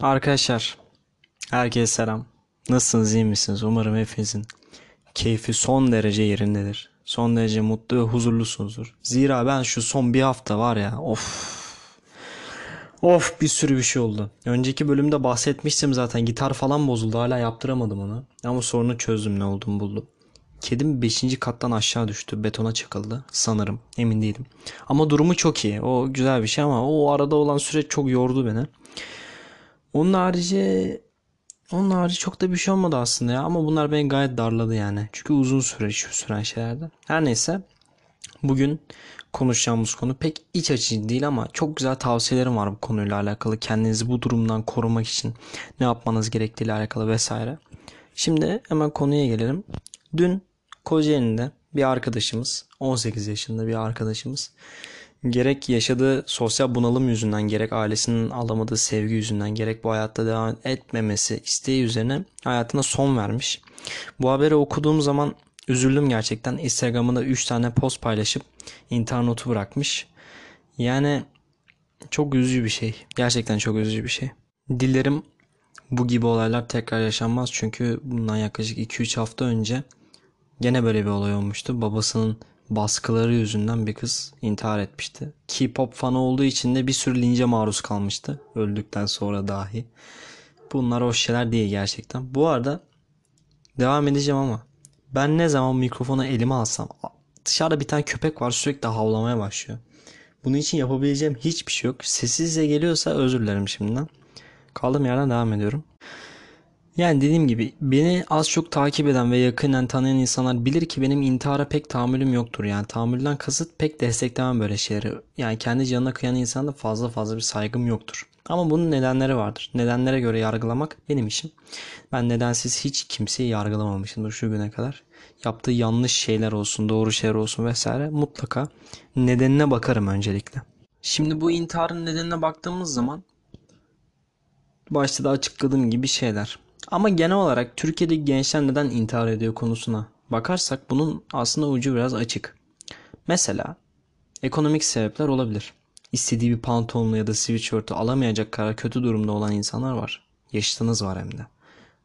Arkadaşlar, herkese selam. Nasılsınız, iyi misiniz? Umarım hepinizin keyfi son derece yerindedir. Son derece mutlu ve huzurlusunuzdur. Zira ben şu son bir hafta var ya, of. Of bir sürü bir şey oldu. Önceki bölümde bahsetmiştim zaten. Gitar falan bozuldu. Hala yaptıramadım onu. Ama sorunu çözdüm ne olduğunu buldum. Kedim 5. kattan aşağı düştü. Betona çakıldı. Sanırım. Emin değilim. Ama durumu çok iyi. O güzel bir şey ama o arada olan süreç çok yordu beni. Onun harici onun harici çok da bir şey olmadı aslında ya ama bunlar beni gayet darladı yani. Çünkü uzun süre süren şeylerdi. Her neyse bugün konuşacağımız konu pek iç açıcı değil ama çok güzel tavsiyelerim var bu konuyla alakalı. Kendinizi bu durumdan korumak için ne yapmanız gerektiğiyle alakalı vesaire. Şimdi hemen konuya gelelim. Dün Kocaeli'nde bir arkadaşımız 18 yaşında bir arkadaşımız gerek yaşadığı sosyal bunalım yüzünden gerek ailesinin alamadığı sevgi yüzünden gerek bu hayatta devam etmemesi isteği üzerine hayatına son vermiş. Bu haberi okuduğum zaman üzüldüm gerçekten. Instagram'ında 3 tane post paylaşıp intihar notu bırakmış. Yani çok üzücü bir şey. Gerçekten çok üzücü bir şey. Dilerim bu gibi olaylar tekrar yaşanmaz. Çünkü bundan yaklaşık 2-3 hafta önce gene böyle bir olay olmuştu. Babasının baskıları yüzünden bir kız intihar etmişti. K-pop fanı olduğu için de bir sürü lince maruz kalmıştı. Öldükten sonra dahi. Bunlar hoş şeyler değil gerçekten. Bu arada devam edeceğim ama ben ne zaman mikrofonu elime alsam dışarıda bir tane köpek var sürekli havlamaya başlıyor. Bunun için yapabileceğim hiçbir şey yok. Sessizce geliyorsa özür dilerim şimdiden. Kaldığım yerden devam ediyorum. Yani dediğim gibi beni az çok takip eden ve yakından tanıyan insanlar bilir ki benim intihara pek tahammülüm yoktur. Yani tahammülden kasıt pek desteklemem böyle şeyleri. Yani kendi canına kıyan insana da fazla fazla bir saygım yoktur. Ama bunun nedenleri vardır. Nedenlere göre yargılamak benim işim. Ben nedensiz hiç kimseyi yargılamamışımdır şu güne kadar. Yaptığı yanlış şeyler olsun, doğru şeyler olsun vesaire mutlaka nedenine bakarım öncelikle. Şimdi bu intiharın nedenine baktığımız zaman başta da açıkladığım gibi şeyler. Ama genel olarak Türkiye'deki gençler neden intihar ediyor konusuna bakarsak bunun aslında ucu biraz açık. Mesela ekonomik sebepler olabilir. İstediği bir pantolonlu ya da sweatshirt'ü alamayacak kadar kötü durumda olan insanlar var. Yaşıtınız var hem de.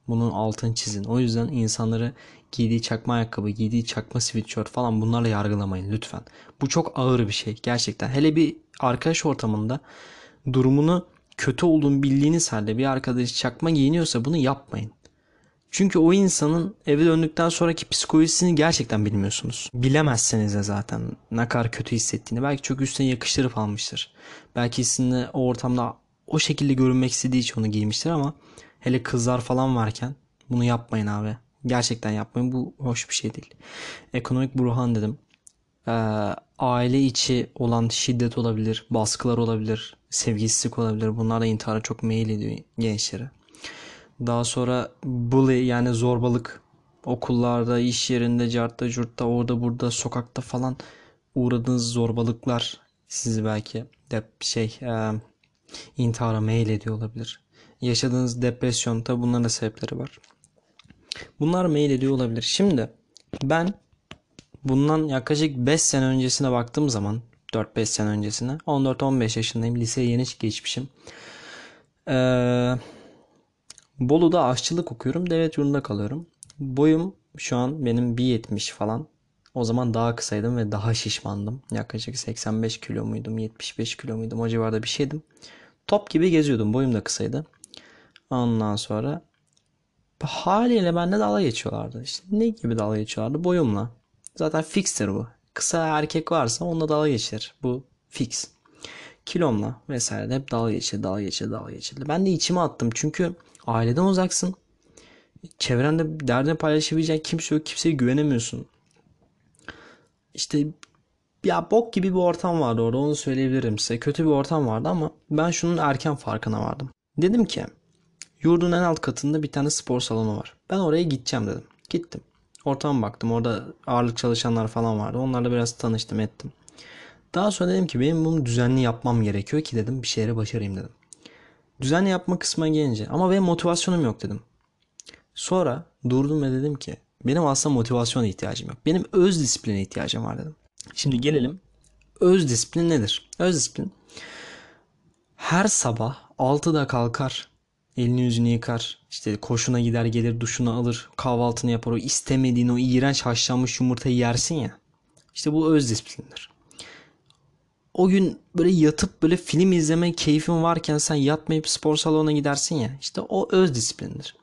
Bunun altını çizin. O yüzden insanları giydiği çakma ayakkabı, giydiği çakma sweatshirt falan bunlarla yargılamayın lütfen. Bu çok ağır bir şey gerçekten. Hele bir arkadaş ortamında durumunu kötü olduğunu bildiğiniz halde bir arkadaş çakma giyiniyorsa bunu yapmayın. Çünkü o insanın eve döndükten sonraki psikolojisini gerçekten bilmiyorsunuz. Bilemezseniz de zaten ne kadar kötü hissettiğini. Belki çok üstüne yakıştırıp almıştır. Belki sizinle o ortamda o şekilde görünmek istediği için onu giymiştir ama hele kızlar falan varken bunu yapmayın abi. Gerçekten yapmayın. Bu hoş bir şey değil. Ekonomik burhan dedim. Ee, aile içi olan şiddet olabilir, baskılar olabilir, sevgisizlik olabilir. Bunlar da intihara çok meyil ediyor gençlere. Daha sonra bully yani zorbalık okullarda, iş yerinde, cartta, curtta, orada burada, sokakta falan uğradığınız zorbalıklar sizi belki de şey e, intihara meyil ediyor olabilir. Yaşadığınız depresyon da bunların da sebepleri var. Bunlar meyil ediyor olabilir. Şimdi ben bundan yaklaşık 5 sene öncesine baktığım zaman 4-5 sene öncesine 14-15 yaşındayım. Liseye yeni geçmişim. Ee, Bolu'da aşçılık okuyorum. Devlet yurdunda kalıyorum. Boyum şu an benim 1.70 falan. O zaman daha kısaydım ve daha şişmandım. Yaklaşık 85 kilo muydum, 75 kilo muydum o civarda bir şeydim. Top gibi geziyordum. Boyum da kısaydı. Ondan sonra haliyle bende dalga geçiyorlardı. İşte ne gibi dalga geçiyorlardı? Boyumla. Zaten fixtir bu. Kısa erkek varsa onunla dalga geçer. Bu fix. Kilomla vesaire hep dalga geçildi, dalga geçildi, dalga geçildi. Ben de içime attım çünkü aileden uzaksın. Çevrende derdini paylaşabileceğin kimse yok. Kimseye güvenemiyorsun. İşte ya bok gibi bir ortam vardı orada onu söyleyebilirim size. Kötü bir ortam vardı ama ben şunun erken farkına vardım. Dedim ki yurdun en alt katında bir tane spor salonu var. Ben oraya gideceğim dedim. Gittim. Ortama baktım. Orada ağırlık çalışanlar falan vardı. Onlarla biraz tanıştım ettim. Daha sonra dedim ki benim bunu düzenli yapmam gerekiyor ki dedim bir şeyleri başarayım dedim. Düzenli yapma kısmına gelince ama benim motivasyonum yok dedim. Sonra durdum ve dedim ki benim aslında motivasyona ihtiyacım yok. Benim öz disipline ihtiyacım var dedim. Şimdi gelelim öz disiplin nedir? Öz disiplin her sabah 6'da kalkar Elini yüzünü yıkar. işte koşuna gider gelir duşunu alır. Kahvaltını yapar. O istemediğin o iğrenç haşlanmış yumurtayı yersin ya. İşte bu öz disiplindir. O gün böyle yatıp böyle film izleme keyfin varken sen yatmayıp spor salonuna gidersin ya. İşte o öz disiplindir.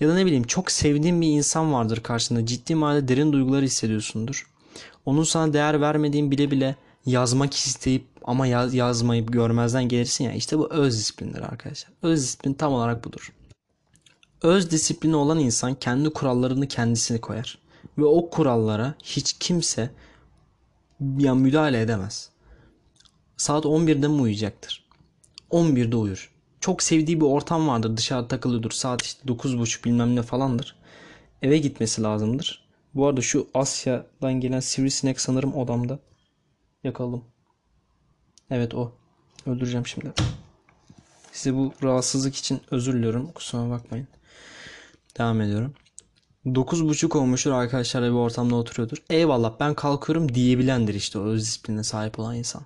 Ya da ne bileyim çok sevdiğin bir insan vardır karşında. Ciddi manada derin duygular hissediyorsundur. Onun sana değer vermediğin bile bile yazmak isteyip ama yaz, yazmayıp görmezden gelirsin ya. İşte bu öz disiplindir arkadaşlar. Öz disiplin tam olarak budur. Öz disiplini olan insan kendi kurallarını kendisini koyar. Ve o kurallara hiç kimse ya müdahale edemez. Saat 11'de mi uyuyacaktır? 11'de uyur. Çok sevdiği bir ortam vardır. Dışarıda takılıyordur. Saat işte 9.30 bilmem ne falandır. Eve gitmesi lazımdır. Bu arada şu Asya'dan gelen sivrisinek sanırım odamda. Yakaladım. Evet o. Öldüreceğim şimdi. Size bu rahatsızlık için özür diliyorum. Kusura bakmayın. Devam ediyorum. 9.30 olmuştur arkadaşlarla bir ortamda oturuyordur. Eyvallah ben kalkıyorum diyebilendir işte o öz disipline sahip olan insan.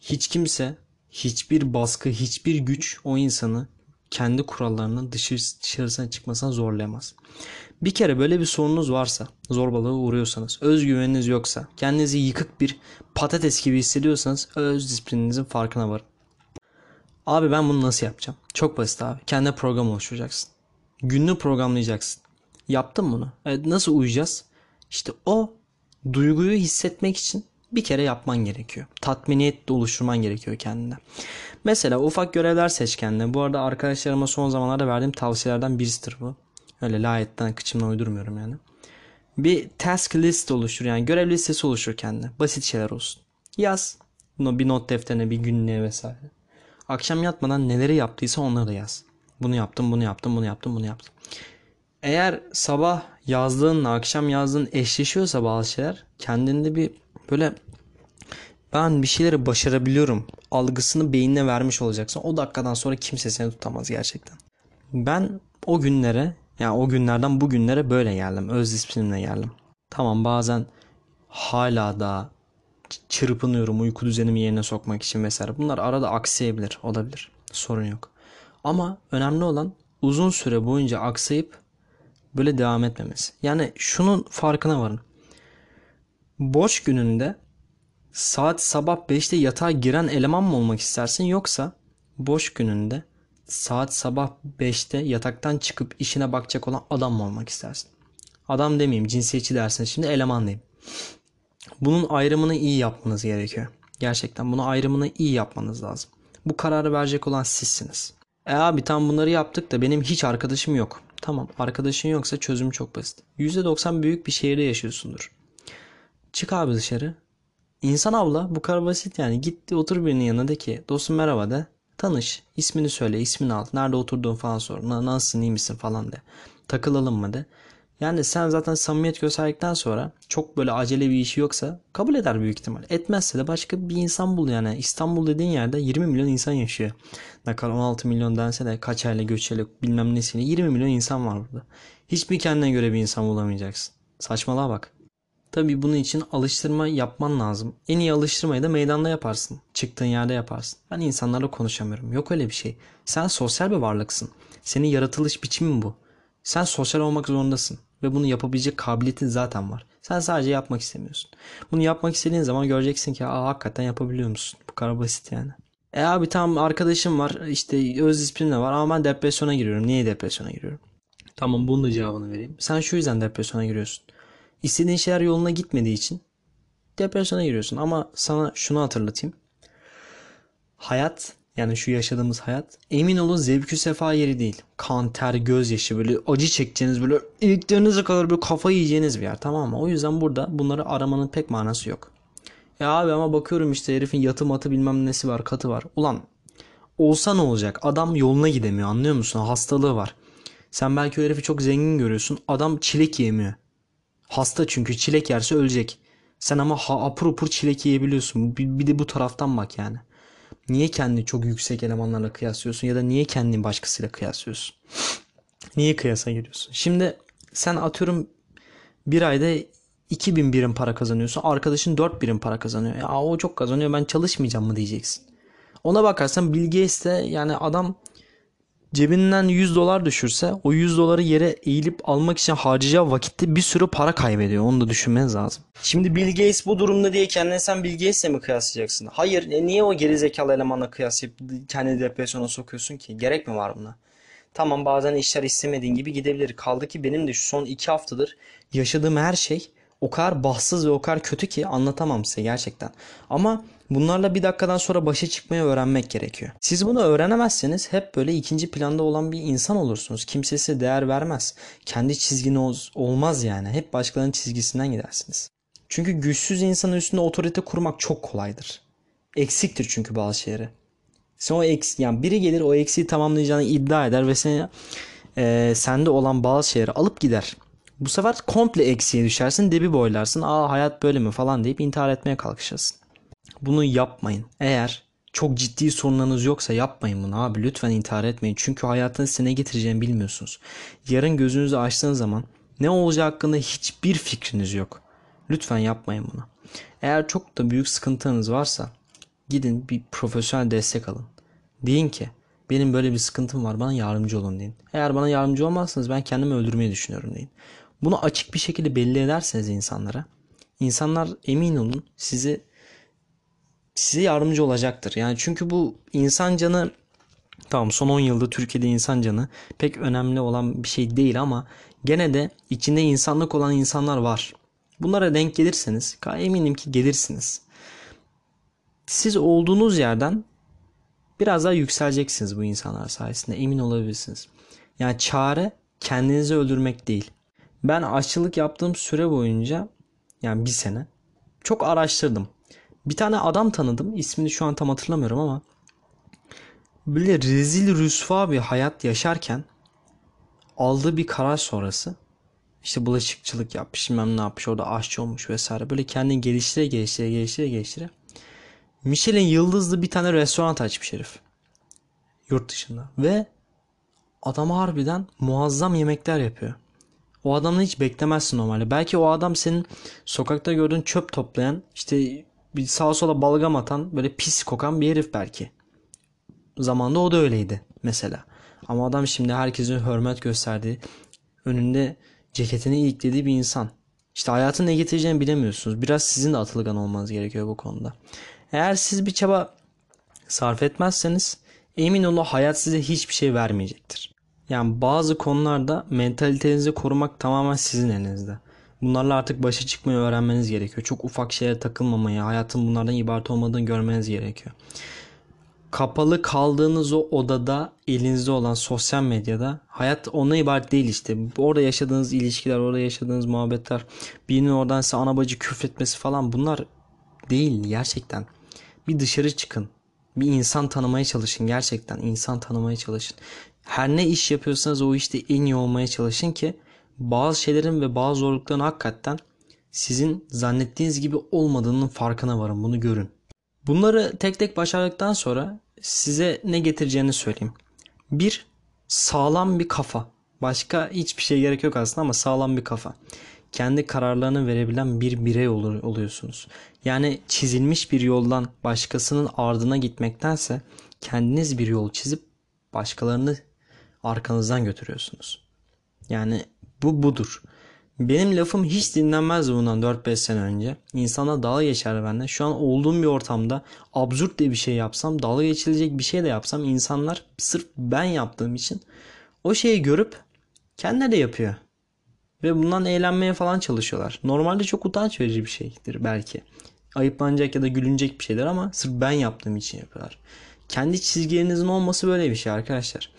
Hiç kimse, hiçbir baskı, hiçbir güç o insanı kendi kurallarının dışarısına çıkmasına zorlayamaz. Bir kere böyle bir sorunuz varsa, zorbalığa uğruyorsanız, özgüveniniz yoksa, kendinizi yıkık bir patates gibi hissediyorsanız öz disiplininizin farkına varın. Abi ben bunu nasıl yapacağım? Çok basit abi. Kendi program oluşturacaksın. Gününü programlayacaksın. Yaptın bunu. Evet, nasıl uyuyacağız? İşte o duyguyu hissetmek için bir kere yapman gerekiyor. Tatminiyet de oluşturman gerekiyor kendine. Mesela ufak görevler seç kendine. Bu arada arkadaşlarıma son zamanlarda verdiğim tavsiyelerden birisidir bu. Öyle layetten kıçımla uydurmuyorum yani. Bir task list oluştur yani görev listesi oluştur kendine. Basit şeyler olsun. Yaz. Bir not defterine bir günlüğe vesaire. Akşam yatmadan neleri yaptıysa onları da yaz. Bunu yaptım, bunu yaptım, bunu yaptım, bunu yaptım. Eğer sabah yazdığınla akşam yazdığın eşleşiyorsa bazı şeyler kendinde bir böyle ben bir şeyleri başarabiliyorum algısını beynine vermiş olacaksın. O dakikadan sonra kimse seni tutamaz gerçekten. Ben o günlere yani o günlerden bugünlere böyle geldim. Öz disiplinimle geldim. Tamam bazen hala da çırpınıyorum uyku düzenimi yerine sokmak için vesaire. Bunlar arada aksayabilir, olabilir. Sorun yok. Ama önemli olan uzun süre boyunca aksayıp böyle devam etmemesi. Yani şunun farkına varın. Boş gününde saat sabah 5'te yatağa giren eleman mı olmak istersin yoksa boş gününde saat sabah 5'te yataktan çıkıp işine bakacak olan adam mı olmak istersin? Adam demeyeyim cinsiyetçi dersin şimdi eleman diyeyim. Bunun ayrımını iyi yapmanız gerekiyor. Gerçekten bunu ayrımını iyi yapmanız lazım. Bu kararı verecek olan sizsiniz. E abi tam bunları yaptık da benim hiç arkadaşım yok. Tamam arkadaşın yoksa çözüm çok basit. %90 büyük bir şehirde yaşıyorsundur. Çık abi dışarı. İnsan avla bu kadar basit yani. Git otur birinin yanına de ki dostum merhaba de. Tanış. ismini söyle ismini al. Nerede oturduğun falan sor. Nasılsın iyi misin falan de. Takılalım mı de. Yani sen zaten samimiyet gösterdikten sonra çok böyle acele bir işi yoksa kabul eder büyük ihtimal. Etmezse de başka bir insan bul yani. İstanbul dediğin yerde 20 milyon insan yaşıyor. Ne kadar 16 milyon dense de kaç ayla göçeli bilmem nesiyle 20 milyon insan var burada. Hiçbir kendine göre bir insan bulamayacaksın. Saçmalığa bak. Tabi bunun için alıştırma yapman lazım. En iyi alıştırmayı da meydanda yaparsın. Çıktığın yerde yaparsın. Ben insanlarla konuşamıyorum. Yok öyle bir şey. Sen sosyal bir varlıksın. Senin yaratılış biçimin bu. Sen sosyal olmak zorundasın. Ve bunu yapabilecek kabiliyetin zaten var. Sen sadece yapmak istemiyorsun. Bunu yapmak istediğin zaman göreceksin ki Aa, hakikaten yapabiliyor musun? Bu kadar basit yani. E abi tamam arkadaşım var işte öz disiplin de var ama ben depresyona giriyorum. Niye depresyona giriyorum? Tamam bunun da cevabını vereyim. Sen şu yüzden depresyona giriyorsun. İstediğin şeyler yoluna gitmediği için depresyona giriyorsun. Ama sana şunu hatırlatayım. Hayat yani şu yaşadığımız hayat emin olun zevkü sefa yeri değil. Kan, ter, gözyaşı böyle acı çekeceğiniz böyle iliklerinize kadar böyle kafa yiyeceğiniz bir yer tamam mı? O yüzden burada bunları aramanın pek manası yok. Ya abi ama bakıyorum işte herifin yatı matı bilmem nesi var katı var. Ulan olsa ne olacak? Adam yoluna gidemiyor anlıyor musun? Hastalığı var. Sen belki o herifi çok zengin görüyorsun. Adam çilek yemiyor. Hasta çünkü çilek yerse ölecek. Sen ama ha, apur apur çilek yiyebiliyorsun. Bir, bir de bu taraftan bak yani. Niye kendini çok yüksek elemanlarla kıyaslıyorsun ya da niye kendini başkasıyla kıyaslıyorsun? Niye kıyasa giriyorsun? Şimdi sen atıyorum bir ayda 2000 birim para kazanıyorsun. Arkadaşın 4 birim para kazanıyor. Ya o çok kazanıyor ben çalışmayacağım mı diyeceksin. Ona bakarsan Bill Gates de yani adam cebinden 100 dolar düşürse o 100 doları yere eğilip almak için harcayacağı vakitte bir sürü para kaybediyor. Onu da düşünmeniz lazım. Şimdi Bill Gates bu durumda diye kendini sen Bill Gates'le mi kıyaslayacaksın? Hayır. E niye o gerizekalı elemanla kıyaslayıp kendini depresyona sokuyorsun ki? Gerek mi var buna? Tamam bazen işler istemediğin gibi gidebilir. Kaldı ki benim de şu son iki haftadır yaşadığım her şey o kadar bahtsız ve o kadar kötü ki anlatamam size gerçekten. Ama bunlarla bir dakikadan sonra başa çıkmayı öğrenmek gerekiyor. Siz bunu öğrenemezseniz hep böyle ikinci planda olan bir insan olursunuz. Kimse size değer vermez. Kendi çizginiz olmaz yani. Hep başkalarının çizgisinden gidersiniz. Çünkü güçsüz insanın üstünde otorite kurmak çok kolaydır. Eksiktir çünkü bazı şeyleri. Sen o eks yani biri gelir o eksiği tamamlayacağını iddia eder ve seni e, sende olan bazı şeyleri alıp gider. Bu sefer komple eksiğe düşersin, dibi boylarsın. Aa hayat böyle mi falan deyip intihar etmeye kalkışırsın. Bunu yapmayın. Eğer çok ciddi sorunlarınız yoksa yapmayın bunu abi. Lütfen intihar etmeyin. Çünkü hayatın size ne getireceğini bilmiyorsunuz. Yarın gözünüzü açtığınız zaman ne olacağı hakkında hiçbir fikriniz yok. Lütfen yapmayın bunu. Eğer çok da büyük sıkıntınız varsa gidin bir profesyonel destek alın. Deyin ki benim böyle bir sıkıntım var bana yardımcı olun deyin. Eğer bana yardımcı olmazsanız ben kendimi öldürmeyi düşünüyorum deyin. Bunu açık bir şekilde belli ederseniz insanlara insanlar emin olun sizi size yardımcı olacaktır. Yani çünkü bu insan canı tamam son 10 yılda Türkiye'de insan canı pek önemli olan bir şey değil ama gene de içinde insanlık olan insanlar var. Bunlara denk gelirseniz eminim ki gelirsiniz. Siz olduğunuz yerden biraz daha yükseleceksiniz bu insanlar sayesinde emin olabilirsiniz. Yani çare kendinizi öldürmek değil. Ben aşçılık yaptığım süre boyunca yani bir sene çok araştırdım. Bir tane adam tanıdım. İsmini şu an tam hatırlamıyorum ama böyle rezil rüsva bir hayat yaşarken aldığı bir karar sonrası işte bulaşıkçılık yapmış bilmem ne yapmış orada aşçı olmuş vesaire böyle kendini geliştire geliştire geliştire geliştire Michelin yıldızlı bir tane restoran açmış herif yurt dışında ve adam harbiden muazzam yemekler yapıyor. O adamı hiç beklemezsin normalde. Belki o adam senin sokakta gördüğün çöp toplayan işte bir sağa sola balgam atan böyle pis kokan bir herif belki. Zamanında o da öyleydi mesela. Ama adam şimdi herkesin hürmet gösterdiği önünde ceketini iliklediği bir insan. İşte hayatın ne getireceğini bilemiyorsunuz. Biraz sizin de atılgan olmanız gerekiyor bu konuda. Eğer siz bir çaba sarf etmezseniz emin olun hayat size hiçbir şey vermeyecektir. Yani bazı konularda mentalitenizi korumak tamamen sizin elinizde. Bunlarla artık başa çıkmayı öğrenmeniz gerekiyor. Çok ufak şeye takılmamayı, hayatın bunlardan ibaret olmadığını görmeniz gerekiyor. Kapalı kaldığınız o odada elinizde olan sosyal medyada hayat ona ibaret değil işte. Orada yaşadığınız ilişkiler, orada yaşadığınız muhabbetler, birinin oradan size ana bacı küfretmesi falan bunlar değil gerçekten. Bir dışarı çıkın. Bir insan tanımaya çalışın gerçekten. insan tanımaya çalışın. Her ne iş yapıyorsanız o işte en iyi olmaya çalışın ki bazı şeylerin ve bazı zorlukların hakikaten sizin zannettiğiniz gibi olmadığının farkına varın. Bunu görün. Bunları tek tek başardıktan sonra size ne getireceğini söyleyeyim. Bir, sağlam bir kafa. Başka hiçbir şey gerek yok aslında ama sağlam bir kafa. Kendi kararlarını verebilen bir birey olur, oluyorsunuz. Yani çizilmiş bir yoldan başkasının ardına gitmektense kendiniz bir yol çizip başkalarını arkanızdan götürüyorsunuz. Yani bu budur. Benim lafım hiç dinlenmezdi bundan 4-5 sene önce. İnsana dalga geçerdi benden. Şu an olduğum bir ortamda absürt de bir şey yapsam, dalga geçilecek bir şey de yapsam insanlar sırf ben yaptığım için o şeyi görüp kendileri de yapıyor. Ve bundan eğlenmeye falan çalışıyorlar. Normalde çok utanç verici bir şeydir belki. Ayıplanacak ya da gülünecek bir şeydir ama sırf ben yaptığım için yapıyorlar. Kendi çizgilerinizin olması böyle bir şey arkadaşlar.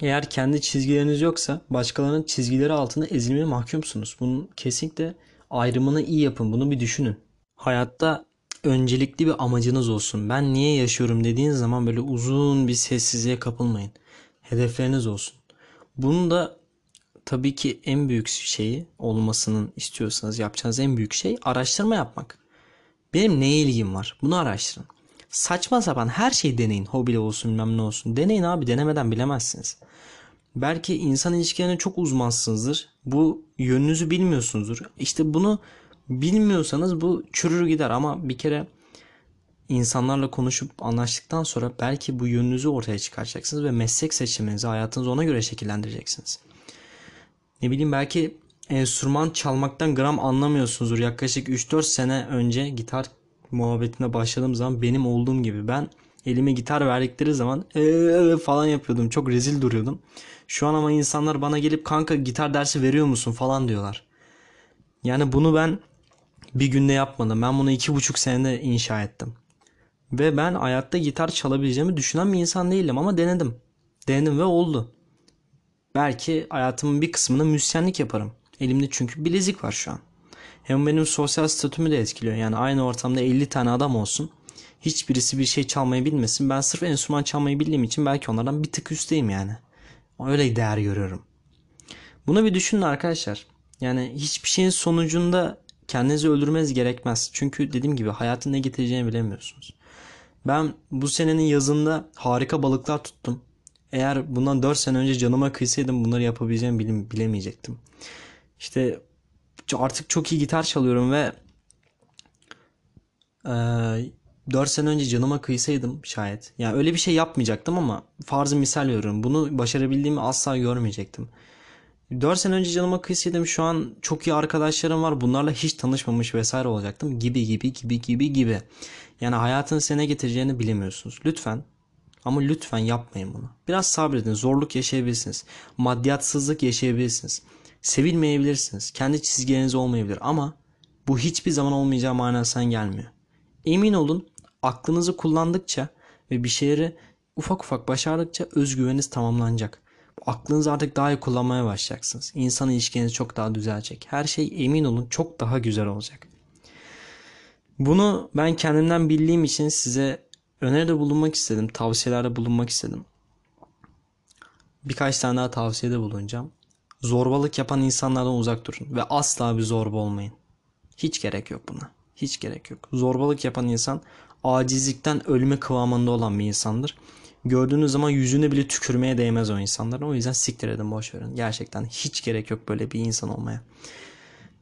Eğer kendi çizgileriniz yoksa başkalarının çizgileri altında ezilmeye mahkumsunuz. Bunun kesinlikle ayrımını iyi yapın. Bunu bir düşünün. Hayatta öncelikli bir amacınız olsun. Ben niye yaşıyorum dediğiniz zaman böyle uzun bir sessizliğe kapılmayın. Hedefleriniz olsun. Bunun da tabii ki en büyük şeyi olmasının istiyorsanız yapacağınız en büyük şey araştırma yapmak. Benim neye ilgim var? Bunu araştırın. Saçma sapan her şeyi deneyin. Hobili olsun bilmem ne olsun. Deneyin abi denemeden bilemezsiniz. Belki insan ilişkilerine çok uzmansınızdır. Bu yönünüzü bilmiyorsunuzdur. İşte bunu bilmiyorsanız bu çürür gider ama bir kere insanlarla konuşup anlaştıktan sonra belki bu yönünüzü ortaya çıkaracaksınız ve meslek seçiminizi hayatınızı ona göre şekillendireceksiniz. Ne bileyim belki enstrüman çalmaktan gram anlamıyorsunuzdur. Yaklaşık 3-4 sene önce gitar muhabbetine başladığım zaman benim olduğum gibi ben elime gitar verdikleri zaman ee falan yapıyordum. Çok rezil duruyordum. Şu an ama insanlar bana gelip kanka gitar dersi veriyor musun falan diyorlar. Yani bunu ben bir günde yapmadım. Ben bunu iki buçuk senede inşa ettim. Ve ben hayatta gitar çalabileceğimi düşünen bir insan değilim ama denedim. Denedim ve oldu. Belki hayatımın bir kısmını müzisyenlik yaparım. Elimde çünkü bilezik var şu an. Hem benim sosyal statümü de etkiliyor. Yani aynı ortamda 50 tane adam olsun. Hiçbirisi bir şey çalmayı bilmesin. Ben sırf enstrüman çalmayı bildiğim için belki onlardan bir tık üstteyim yani. Öyle değer görüyorum. Bunu bir düşünün arkadaşlar. Yani hiçbir şeyin sonucunda kendinizi öldürmeniz gerekmez. Çünkü dediğim gibi hayatın ne getireceğini bilemiyorsunuz. Ben bu senenin yazında harika balıklar tuttum. Eğer bundan 4 sene önce canıma kıysaydım bunları yapabileceğimi bile, bilemeyecektim. İşte artık çok iyi gitar çalıyorum ve e, 4 sene önce canıma kıysaydım şayet. Yani öyle bir şey yapmayacaktım ama farzı misal veriyorum. Bunu başarabildiğimi asla görmeyecektim. 4 sene önce canıma kıysaydım şu an çok iyi arkadaşlarım var. Bunlarla hiç tanışmamış vesaire olacaktım. Gibi gibi gibi gibi gibi. Yani hayatın size ne getireceğini bilemiyorsunuz. Lütfen ama lütfen yapmayın bunu. Biraz sabredin. Zorluk yaşayabilirsiniz. Maddiyatsızlık yaşayabilirsiniz. Sevilmeyebilirsiniz. Kendi çizgileriniz olmayabilir ama bu hiçbir zaman olmayacağı manasından gelmiyor. Emin olun aklınızı kullandıkça ve bir şeyleri ufak ufak başardıkça özgüveniniz tamamlanacak. Aklınızı artık daha iyi kullanmaya başlayacaksınız. İnsan ilişkiniz çok daha düzelecek. Her şey emin olun çok daha güzel olacak. Bunu ben kendimden bildiğim için size öneride bulunmak istedim. Tavsiyelerde bulunmak istedim. Birkaç tane daha tavsiyede bulunacağım. Zorbalık yapan insanlardan uzak durun. Ve asla bir zorba olmayın. Hiç gerek yok buna. Hiç gerek yok. Zorbalık yapan insan acizlikten ölme kıvamında olan bir insandır. Gördüğünüz zaman yüzüne bile tükürmeye değmez o insanların. O yüzden siktir edin boş verin. Gerçekten hiç gerek yok böyle bir insan olmaya.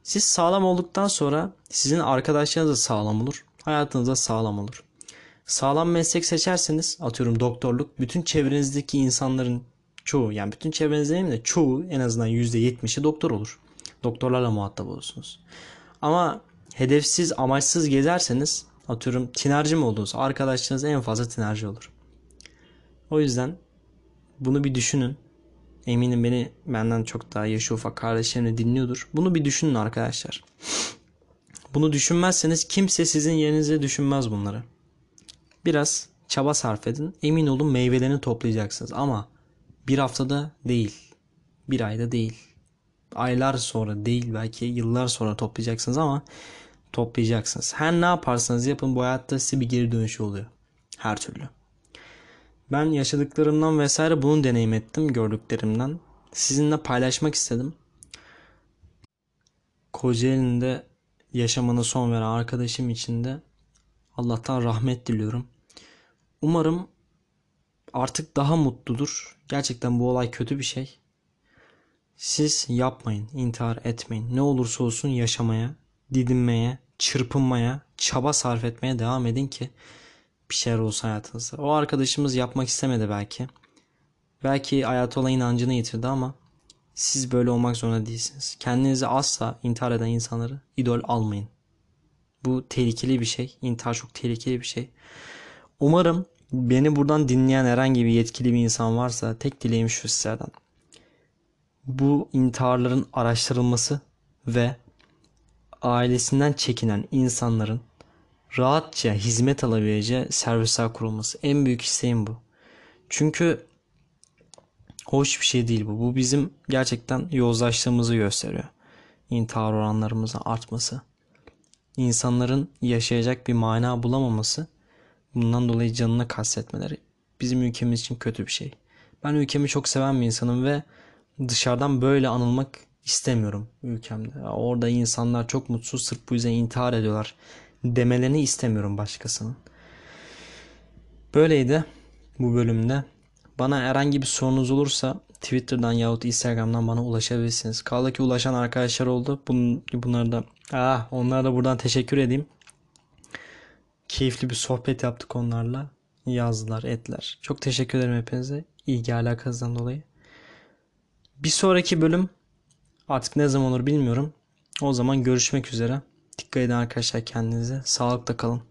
Siz sağlam olduktan sonra sizin arkadaşlarınız da sağlam olur. Hayatınız da sağlam olur. Sağlam meslek seçerseniz atıyorum doktorluk bütün çevrenizdeki insanların çoğu yani bütün çevrenizde değil de çoğu en azından %70'i doktor olur. Doktorlarla muhatap olursunuz. Ama hedefsiz amaçsız gezerseniz atıyorum tinerci mi oldunuz arkadaşlarınız en fazla tinerci olur. O yüzden bunu bir düşünün. Eminim beni benden çok daha yaşı ufak kardeşlerini dinliyordur. Bunu bir düşünün arkadaşlar. Bunu düşünmezseniz kimse sizin yerinize düşünmez bunları. Biraz çaba sarf edin. Emin olun meyvelerini toplayacaksınız. Ama bir haftada değil. Bir ayda değil. Aylar sonra değil belki yıllar sonra toplayacaksınız ama toplayacaksınız. Her ne yaparsanız yapın bu hayatta size bir geri dönüşü oluyor. Her türlü. Ben yaşadıklarımdan vesaire bunu deneyim ettim gördüklerimden. Sizinle paylaşmak istedim. Kocaeli'nde yaşamına son veren arkadaşım için de Allah'tan rahmet diliyorum. Umarım artık daha mutludur. Gerçekten bu olay kötü bir şey. Siz yapmayın, intihar etmeyin. Ne olursa olsun yaşamaya, didinmeye, çırpınmaya, çaba sarf etmeye devam edin ki bir şeyler olsa hayatınızda. O arkadaşımız yapmak istemedi belki. Belki hayata olan inancını yitirdi ama siz böyle olmak zorunda değilsiniz. Kendinize asla intihar eden insanları idol almayın. Bu tehlikeli bir şey. İntihar çok tehlikeli bir şey. Umarım beni buradan dinleyen herhangi bir yetkili bir insan varsa tek dileğim şu sizlerden. Bu intiharların araştırılması ve ailesinden çekinen insanların rahatça hizmet alabileceği servisler kurulması. En büyük isteğim bu. Çünkü hoş bir şey değil bu. Bu bizim gerçekten yozlaştığımızı gösteriyor. İntihar oranlarımızın artması. İnsanların yaşayacak bir mana bulamaması. Bundan dolayı canını kastetmeleri bizim ülkemiz için kötü bir şey. Ben ülkemi çok seven bir insanım ve dışarıdan böyle anılmak istemiyorum ülkemde. Orada insanlar çok mutsuz sırf bu yüzden intihar ediyorlar demelerini istemiyorum başkasının. Böyleydi bu bölümde. Bana herhangi bir sorunuz olursa Twitter'dan yahut Instagram'dan bana ulaşabilirsiniz. Kaldı ki ulaşan arkadaşlar oldu. Bun, bunlar da ah, onlara da buradan teşekkür edeyim. Keyifli bir sohbet yaptık onlarla. Yazdılar, ettiler. Çok teşekkür ederim hepinize. İlgi alakasından dolayı. Bir sonraki bölüm artık ne zaman olur bilmiyorum. O zaman görüşmek üzere. Dikkat edin arkadaşlar kendinize. Sağlıkla kalın.